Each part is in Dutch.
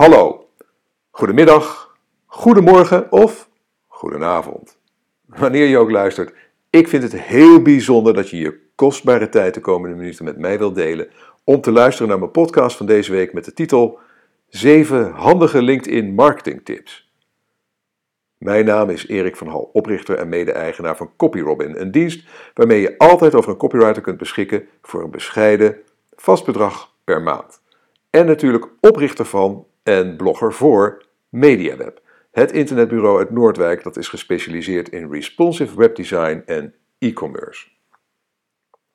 Hallo, goedemiddag, goedemorgen of goedenavond. Wanneer je ook luistert, ik vind het heel bijzonder dat je je kostbare tijd de komende minuten met mij wilt delen om te luisteren naar mijn podcast van deze week met de titel 7 handige LinkedIn marketing tips. Mijn naam is Erik van Hal, oprichter en mede-eigenaar van CopyRobin, een dienst waarmee je altijd over een copywriter kunt beschikken voor een bescheiden vast bedrag per maand. En natuurlijk oprichter van en blogger voor MediaWeb, het internetbureau uit Noordwijk dat is gespecialiseerd in responsive webdesign en e-commerce.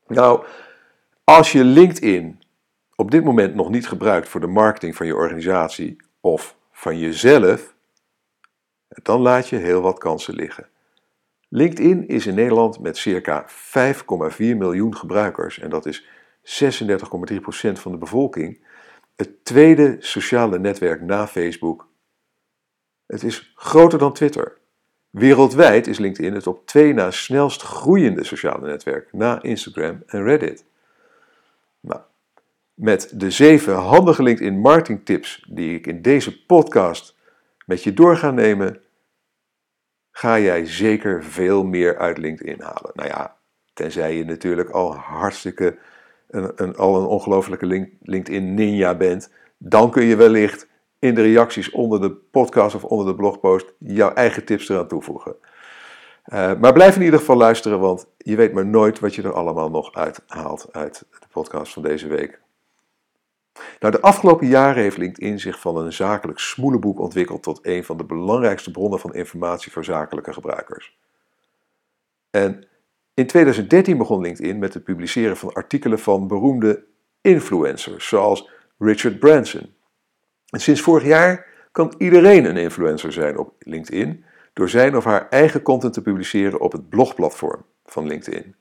Nou, als je LinkedIn op dit moment nog niet gebruikt voor de marketing van je organisatie of van jezelf, dan laat je heel wat kansen liggen. LinkedIn is in Nederland met circa 5,4 miljoen gebruikers en dat is 36,3% van de bevolking het tweede sociale netwerk na Facebook. Het is groter dan Twitter. Wereldwijd is LinkedIn het op twee na snelst groeiende sociale netwerk na Instagram en Reddit. Nou, met de zeven handige LinkedIn marketing tips die ik in deze podcast met je door ga nemen, ga jij zeker veel meer uit LinkedIn halen. Nou ja, tenzij je natuurlijk al hartstikke een, al een ongelofelijke LinkedIn ninja bent, dan kun je wellicht in de reacties onder de podcast of onder de blogpost jouw eigen tips eraan toevoegen. Uh, maar blijf in ieder geval luisteren, want je weet maar nooit wat je er allemaal nog uithaalt uit de podcast van deze week. Nou, de afgelopen jaren heeft LinkedIn zich van een zakelijk smoelenboek ontwikkeld tot een van de belangrijkste bronnen van informatie voor zakelijke gebruikers. En in 2013 begon LinkedIn met het publiceren van artikelen van beroemde influencers, zoals Richard Branson. En sinds vorig jaar kan iedereen een influencer zijn op LinkedIn door zijn of haar eigen content te publiceren op het blogplatform van LinkedIn.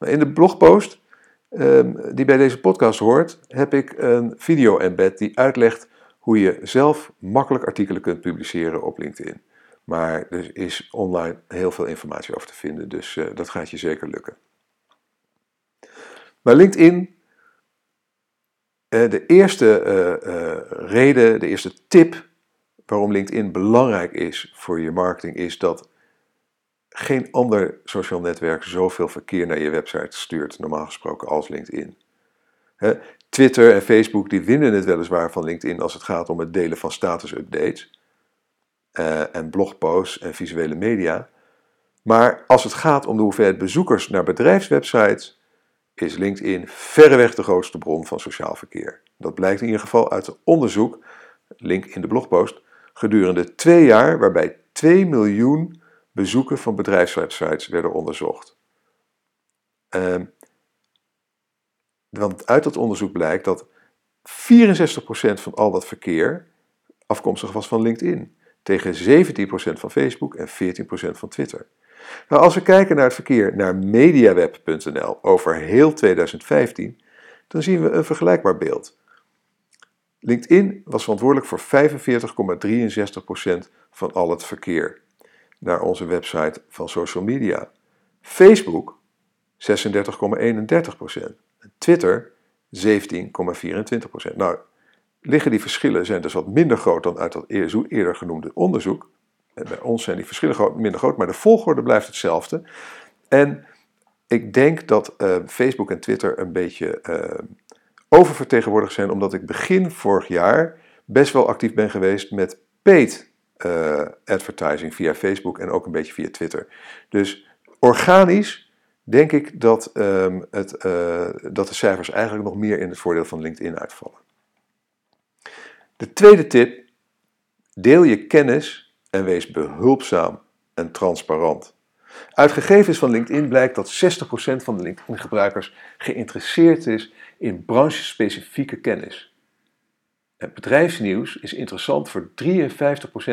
In de blogpost ehm, die bij deze podcast hoort, heb ik een video-embed die uitlegt hoe je zelf makkelijk artikelen kunt publiceren op LinkedIn. Maar er is online heel veel informatie over te vinden, dus uh, dat gaat je zeker lukken. Maar LinkedIn, uh, de eerste uh, reden, de eerste tip waarom LinkedIn belangrijk is voor je marketing, is dat geen ander sociaal netwerk zoveel verkeer naar je website stuurt, normaal gesproken, als LinkedIn. Twitter en Facebook die winnen het weliswaar van LinkedIn als het gaat om het delen van status-updates uh, en blogposts en visuele media. Maar als het gaat om de hoeveelheid bezoekers naar bedrijfswebsites, is LinkedIn verreweg de grootste bron van sociaal verkeer. Dat blijkt in ieder geval uit het onderzoek, link in de blogpost, gedurende twee jaar waarbij 2 miljoen bezoeken van bedrijfswebsites werden onderzocht. Uh, want uit dat onderzoek blijkt dat 64% van al dat verkeer afkomstig was van LinkedIn tegen 17% van Facebook en 14% van Twitter. Nou, als we kijken naar het verkeer naar mediaweb.nl over heel 2015, dan zien we een vergelijkbaar beeld. LinkedIn was verantwoordelijk voor 45,63% van al het verkeer naar onze website van social media. Facebook 36,31% en Twitter 17,24%. Nou, liggen die verschillen zijn dus wat minder groot dan uit dat eerder genoemde onderzoek. Bij ons zijn die verschillen minder groot, maar de volgorde blijft hetzelfde. En ik denk dat uh, Facebook en Twitter een beetje uh, oververtegenwoordigd zijn, omdat ik begin vorig jaar best wel actief ben geweest met paid uh, advertising via Facebook en ook een beetje via Twitter. Dus organisch denk ik dat, um, het, dat de cijfers eigenlijk nog meer in het voordeel van LinkedIn uitvallen. De tweede tip: deel je kennis en wees behulpzaam en transparant. Uit gegevens van LinkedIn blijkt dat 60% van de LinkedIn-gebruikers geïnteresseerd is in branchespecifieke kennis. Het bedrijfsnieuws is interessant voor 53%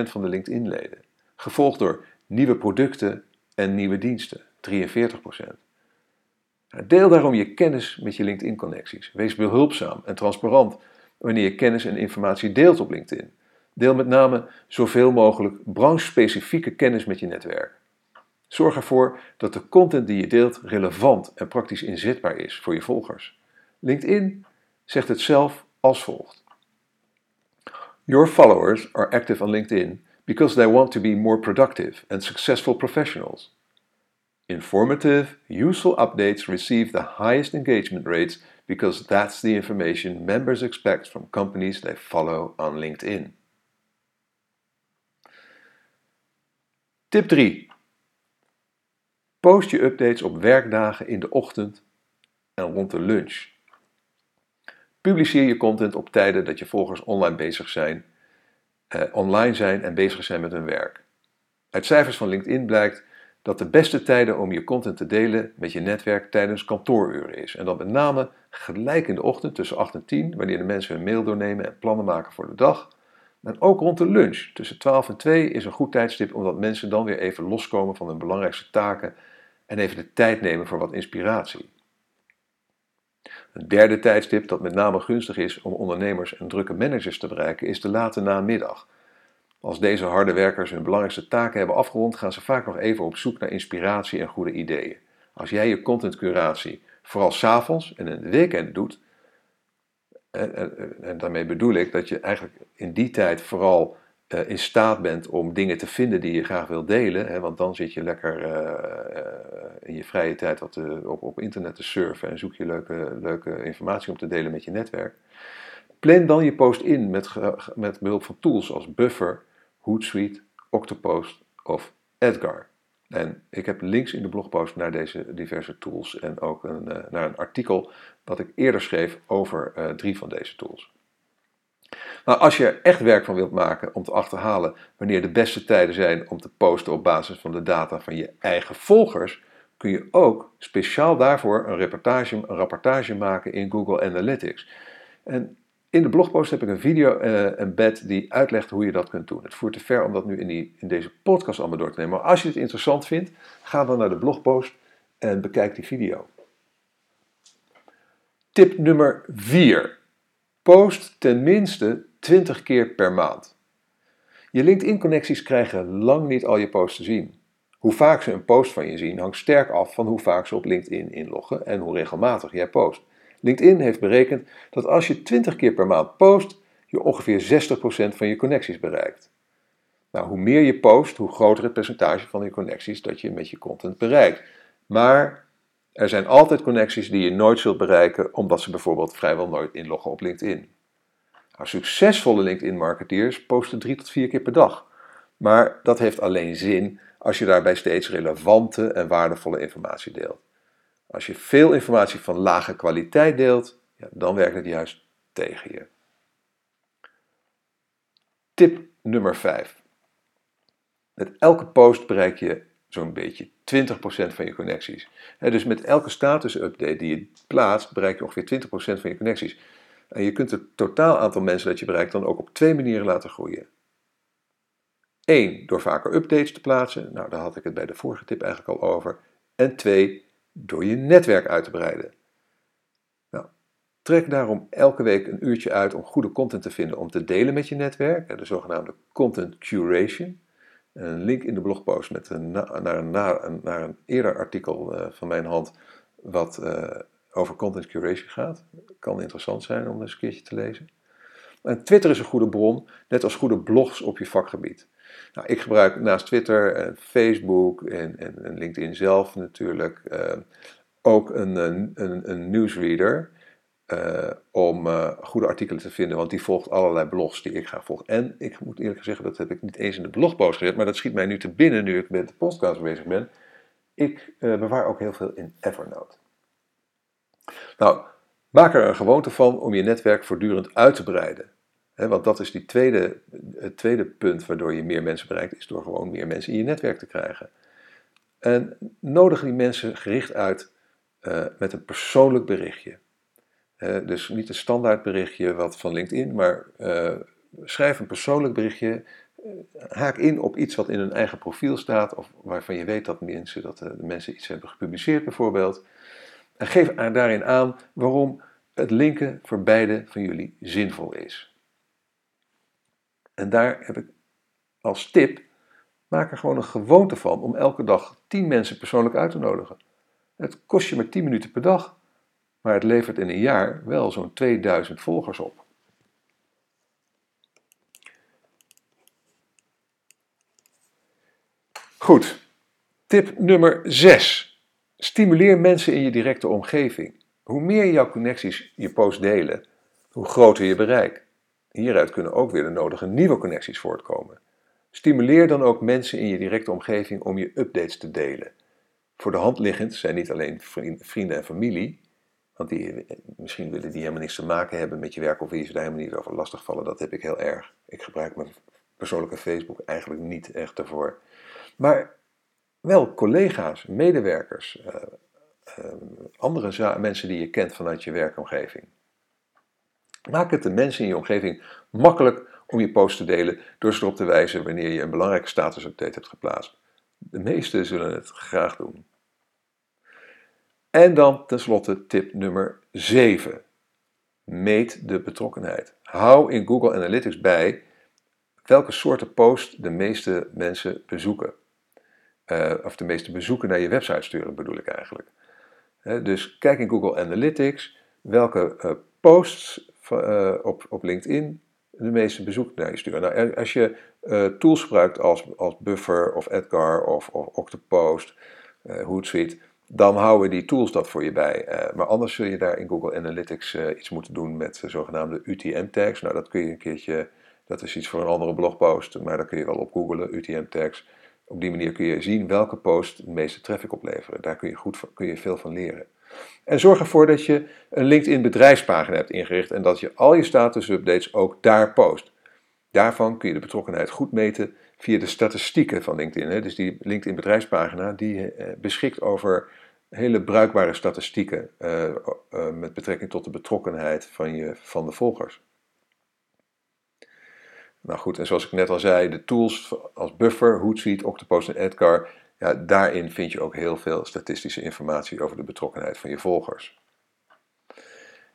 van de LinkedIn-leden, gevolgd door nieuwe producten en nieuwe diensten, 43%. Deel daarom je kennis met je LinkedIn-connecties. Wees behulpzaam en transparant wanneer je kennis en informatie deelt op LinkedIn. Deel met name zoveel mogelijk branchespecifieke kennis met je netwerk. Zorg ervoor dat de content die je deelt relevant en praktisch inzetbaar is voor je volgers. LinkedIn zegt het zelf als volgt. Your followers are active on LinkedIn because they want to be more productive and successful professionals. Informative, useful updates receive the highest engagement rates because that's the information members expect from companies they follow on LinkedIn. Tip 3. Post je updates op werkdagen in de ochtend en rond de lunch. Publiceer je content op tijden dat je volgers online bezig zijn, eh, online zijn en bezig zijn met hun werk. Uit cijfers van LinkedIn blijkt dat de beste tijden om je content te delen met je netwerk tijdens kantooruren is. En dat met name gelijk in de ochtend tussen 8 en 10, wanneer de mensen hun mail doornemen en plannen maken voor de dag. En ook rond de lunch tussen 12 en 2 is een goed tijdstip omdat mensen dan weer even loskomen van hun belangrijkste taken en even de tijd nemen voor wat inspiratie. Een derde tijdstip dat met name gunstig is om ondernemers en drukke managers te bereiken is de late namiddag. Als deze harde werkers hun belangrijkste taken hebben afgerond, gaan ze vaak nog even op zoek naar inspiratie en goede ideeën. Als jij je contentcuratie vooral s'avonds en in de weekend doet, en, en, daarmee bedoel ik dat je eigenlijk in die tijd vooral uh, in staat bent om dingen te vinden die je graag wilt delen. Hè, want dan zit je lekker uh, uh, in je vrije tijd op, op internet te surfen en zoek je leuke, leuke informatie om te delen met je netwerk. Plan dan je post in met, met behulp van tools als Buffer, Hootsuite, Octopost of Edgar. En ik heb links in de blogpost naar deze diverse tools en ook een, naar een artikel dat ik eerder schreef over drie van deze tools. Maar als je er echt werk van wilt maken om te achterhalen wanneer de beste tijden zijn om te posten op basis van de data van je eigen volgers, kun je ook speciaal daarvoor een, een rapportage maken in Google Analytics. En in de blogpost heb ik een video uh, embed die uitlegt hoe je dat kunt doen. Het voert te ver om dat nu in, die, in deze podcast allemaal door te nemen. Maar als je het interessant vindt, ga dan naar de blogpost en bekijk die video. Tip nummer 4. Post tenminste 20 keer per maand. Je LinkedIn-connecties krijgen lang niet al je posts te zien. Hoe vaak ze een post van je zien hangt sterk af van hoe vaak ze op LinkedIn inloggen en hoe regelmatig jij post. LinkedIn heeft berekend dat als je 20 keer per maand post, je ongeveer 60% van je connecties bereikt. Nou, hoe meer je post, hoe groter het percentage van je connecties dat je met je content bereikt. Maar er zijn altijd connecties die je nooit zult bereiken, omdat ze bijvoorbeeld vrijwel nooit inloggen op LinkedIn. Nou, succesvolle LinkedIn-marketeers posten drie tot vier keer per dag. Maar dat heeft alleen zin als je daarbij steeds relevante en waardevolle informatie deelt. Als je veel informatie van lage kwaliteit deelt, ja, dan werkt het juist tegen je. Tip nummer 5. Met elke post bereik je zo'n beetje 20% van je connecties. dus met elke status-update die je plaatst, bereik je ongeveer 20% van je connecties. En je kunt het totaal aantal mensen dat je bereikt dan ook op twee manieren laten groeien. Eén, door vaker updates te plaatsen. Nou, daar had ik het bij de vorige tip eigenlijk al over. En twee, door je netwerk uit te breiden. Nou, trek daarom elke week een uurtje uit om goede content te vinden om te delen met je netwerk. De zogenaamde content curation. Een link in de blogpost met een, naar, een, naar, een, eerder artikel uh, van mijn hand, wat uh, over content curation gaat. Kan interessant zijn om eens een keertje te lezen. En Twitter is een goede bron, net als goede blogs op je vakgebied. Nou, ik gebruik naast Twitter Facebook en, en, en LinkedIn zelf natuurlijk uh, ook een, een, een newsreader. Uh, om uh, goede artikelen te vinden, want die volgt allerlei blogs die ik graag volg. En ik moet eerlijk zeggen, dat heb ik niet eens in de blogpost gezet, maar dat schiet mij nu te binnen nu ik met de podcast bezig ben. Ik uh, bewaar ook heel veel in Evernote. Nou, maak er een gewoonte van om je netwerk voortdurend uit te breiden. Want dat is die tweede, het tweede punt waardoor je meer mensen bereikt, is door gewoon meer mensen in je netwerk te krijgen. En nodig die mensen gericht uit met een persoonlijk berichtje dus niet een standaard berichtje wat van LinkedIn, maar uh, schrijf een persoonlijk berichtje. Uh, haak in op iets wat in hun eigen profiel staat, of waarvan je weet dat mensen, dat de mensen iets hebben gepubliceerd bijvoorbeeld. En geef daarin aan waarom het linken voor beide van jullie zinvol is. En daar heb ik als tip, maak er gewoon een gewoonte van om elke dag 10 mensen persoonlijk uit te nodigen. Het kost je maar 10 minuten per dag, maar het levert in een jaar wel zo'n 2000 volgers op. Goed, tip nummer 6. Stimuleer mensen in je directe omgeving. Hoe meer jouw connecties je post delen, hoe groter je bereik. Hieruit kunnen ook weer de nodige nieuwe connecties voortkomen. Stimuleer dan ook mensen in je directe omgeving om je updates te delen. Voor de hand liggend zijn niet alleen vrienden en familie, want die, misschien willen die helemaal niks te maken hebben met je werk of wil je daar helemaal niet over lastigvallen. Dat heb ik heel erg. Ik gebruik mijn persoonlijke Facebook eigenlijk niet echt ervoor. Maar wel collega's, medewerkers, uh, uh, andere mensen die je kent vanuit je werkomgeving. Maak het de mensen in je omgeving makkelijk om je post te delen door ze erop te wijzen wanneer je een belangrijke statusupdate hebt geplaatst. De meesten zullen het graag doen. En dan tenslotte tip nummer 7. Meet de betrokkenheid. Hou in Google Analytics bij welke soorten post de meeste mensen bezoeken. Uh, of de meeste bezoeken naar je website sturen bedoel ik eigenlijk. dus kijk in Google Analytics welke uh, posts uh, op, op LinkedIn de meeste bezoeken naar je sturen. Nou, als je tools gebruikt als, als Buffer of Edgar of, of Octopost, Hootsuite, dan houden die tools dat voor je bij. maar anders zul je daar in Google Analytics iets moeten doen met zogenaamde UTM-tags. Nou, dat kun je een keertje, dat is iets voor een andere blogpost, maar daar kun je wel op googlen, UTM-tags. Op die manier kun je zien welke posts de meeste traffic opleveren. Daar kun je, goed, kun je veel van leren. En zorg ervoor dat je een LinkedIn bedrijfspagina hebt ingericht en dat je al je status-updates ook daar post. Daarvan kun je de betrokkenheid goed meten via de statistieken van LinkedIn. Dus die LinkedIn bedrijfspagina die eh, beschikt over hele bruikbare statistieken uh, uh, met betrekking tot de betrokkenheid van, je, van de volgers. Nou goed, en zoals ik net al zei, de tools als Buffer, Hootsuite, Octopus en Edgar, daarin vind je ook heel veel statistische informatie over de betrokkenheid van je volgers.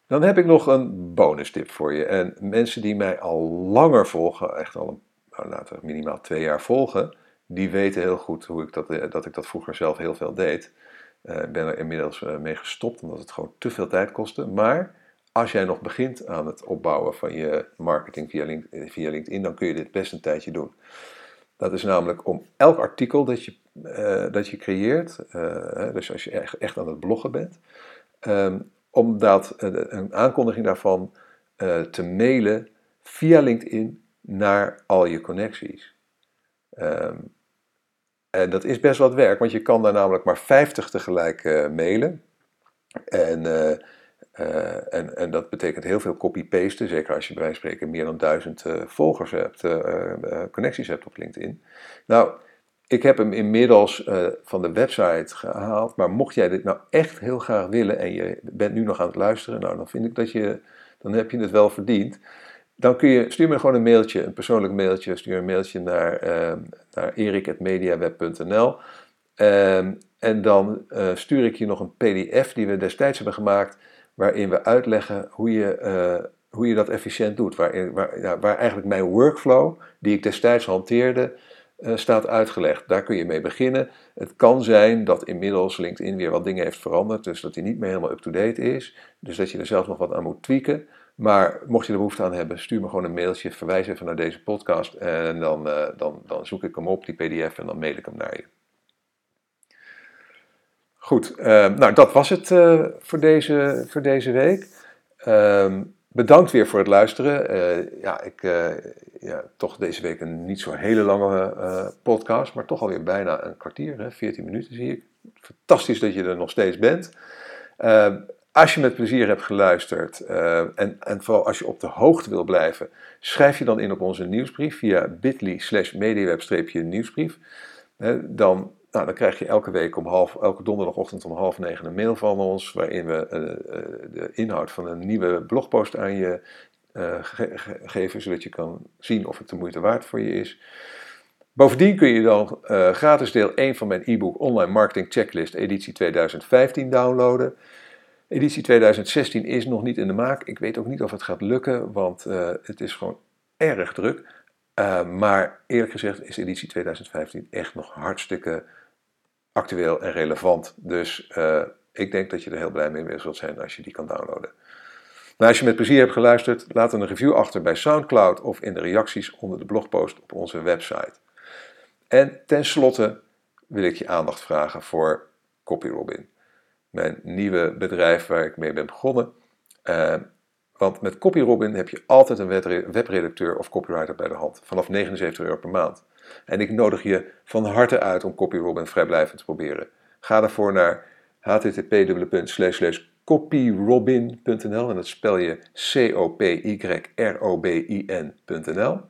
Dan heb ik nog een bonus tip voor je. En mensen die mij al langer volgen, echt al een, nou, minimaal twee jaar volgen, die weten heel goed hoe ik dat, eh, dat ik dat vroeger zelf heel veel deed. Eh, ik ben er inmiddels eh, mee gestopt, omdat het gewoon te veel tijd kostte. Maar als jij nog begint aan het opbouwen van je marketing via via LinkedIn dan kun je dit best een tijdje doen. Dat is namelijk om elk artikel dat je, uh, dat je creëert, uh, dus als je echt, aan het bloggen bent, um, om dat, uh, een aankondiging daarvan te mailen via LinkedIn naar al je connecties. Um, en dat is best wat werk, want je kan daar namelijk maar 50 tegelijk mailen. En uh, en, en, dat betekent heel veel copy-pasten, zeker als je bij wijze van spreken meer dan duizend uh, volgers hebt, uh, connecties hebt op LinkedIn. Nou, ik heb hem inmiddels van de website gehaald, maar mocht jij dit nou echt heel graag willen en je bent nu nog aan het luisteren, nou dan vind ik dat je, dan heb je het wel verdiend. Dan kun je, stuur me gewoon een mailtje, een persoonlijk mailtje, stuur een mailtje naar, naar erik.mediaweb.nl ehm, en dan stuur ik je nog een pdf die we destijds hebben gemaakt waarin we uitleggen hoe je, uh, hoe je dat efficiënt doet. Waar, waar, waar, eigenlijk mijn workflow, die ik destijds hanteerde, uh, staat uitgelegd. Daar kun je mee beginnen. Het kan zijn dat inmiddels LinkedIn weer wat dingen heeft veranderd, dus dat hij niet meer helemaal up-to-date is. Dus dat je er zelf nog wat aan moet tweaken. Maar mocht je er behoefte aan hebben, stuur me gewoon een mailtje, verwijs even naar deze podcast en dan, uh, dan, dan zoek ik hem op, die PDF, en dan mail ik hem naar je. Goed, uh, nou dat was het uh, voor, deze, voor deze week. Uh, bedankt weer voor het luisteren. Uh, ja, ik, ja, toch deze week een niet zo hele lange podcast, maar toch alweer bijna een kwartier, hè, 14 minuten zie ik. Fantastisch dat je er nog steeds bent. Ehm, als je met plezier hebt geluisterd en, en vooral als je op de hoogte wil blijven, schrijf je dan in op onze nieuwsbrief via bit.ly slash mediaweb-nieuwsbrief. dan nou, dan krijg je elke week om half, elke donderdagochtend om half negen een mail van ons, waarin we uh, de inhoud van een nieuwe blogpost aan je ge geven, zodat je kan zien of het de moeite waard voor je is. Bovendien kun je dan gratis deel 1 van mijn e-book Online Marketing Checklist editie 2015 downloaden. Editie 2016 is nog niet in de maak. Ik weet ook niet of het gaat lukken, want het is gewoon erg druk. Maar eerlijk gezegd is editie 2015 echt nog hartstikke actueel en relevant. Dus uh, ik denk dat je er heel blij mee zult zijn als je die kan downloaden. Nou, als je met plezier hebt geluisterd, laat een review achter bij SoundCloud of in de reacties onder de blogpost op onze website. En tenslotte, wil ik je aandacht vragen voor CopyRobin. Mijn nieuwe bedrijf waar ik mee ben begonnen. Uh, want met CopyRobin heb je altijd een webredacteur of copywriter bij de hand. Vanaf 79 euro per maand. En ik nodig je van harte uit om CopyRobin vrijblijvend te proberen. Ga daarvoor naar http://copyrobin.nl en dat spel je C-O-P-Y-R-O-B-I-N.nl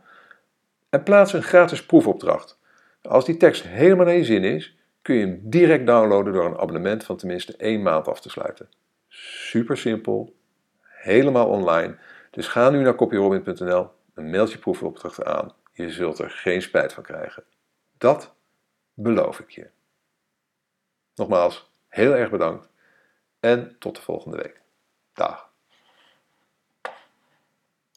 en plaats een gratis proefopdracht. Als die tekst helemaal naar je zin is, kun je hem direct downloaden door een abonnement van tenminste één maand af te sluiten. Super simpel, helemaal online. Dus ga nu naar copyrobin.nl en meld je proefopdrachten aan. Je zult er geen spijt van krijgen. Dat beloof ik je. Nogmaals, heel erg bedankt en tot de volgende week. Dag.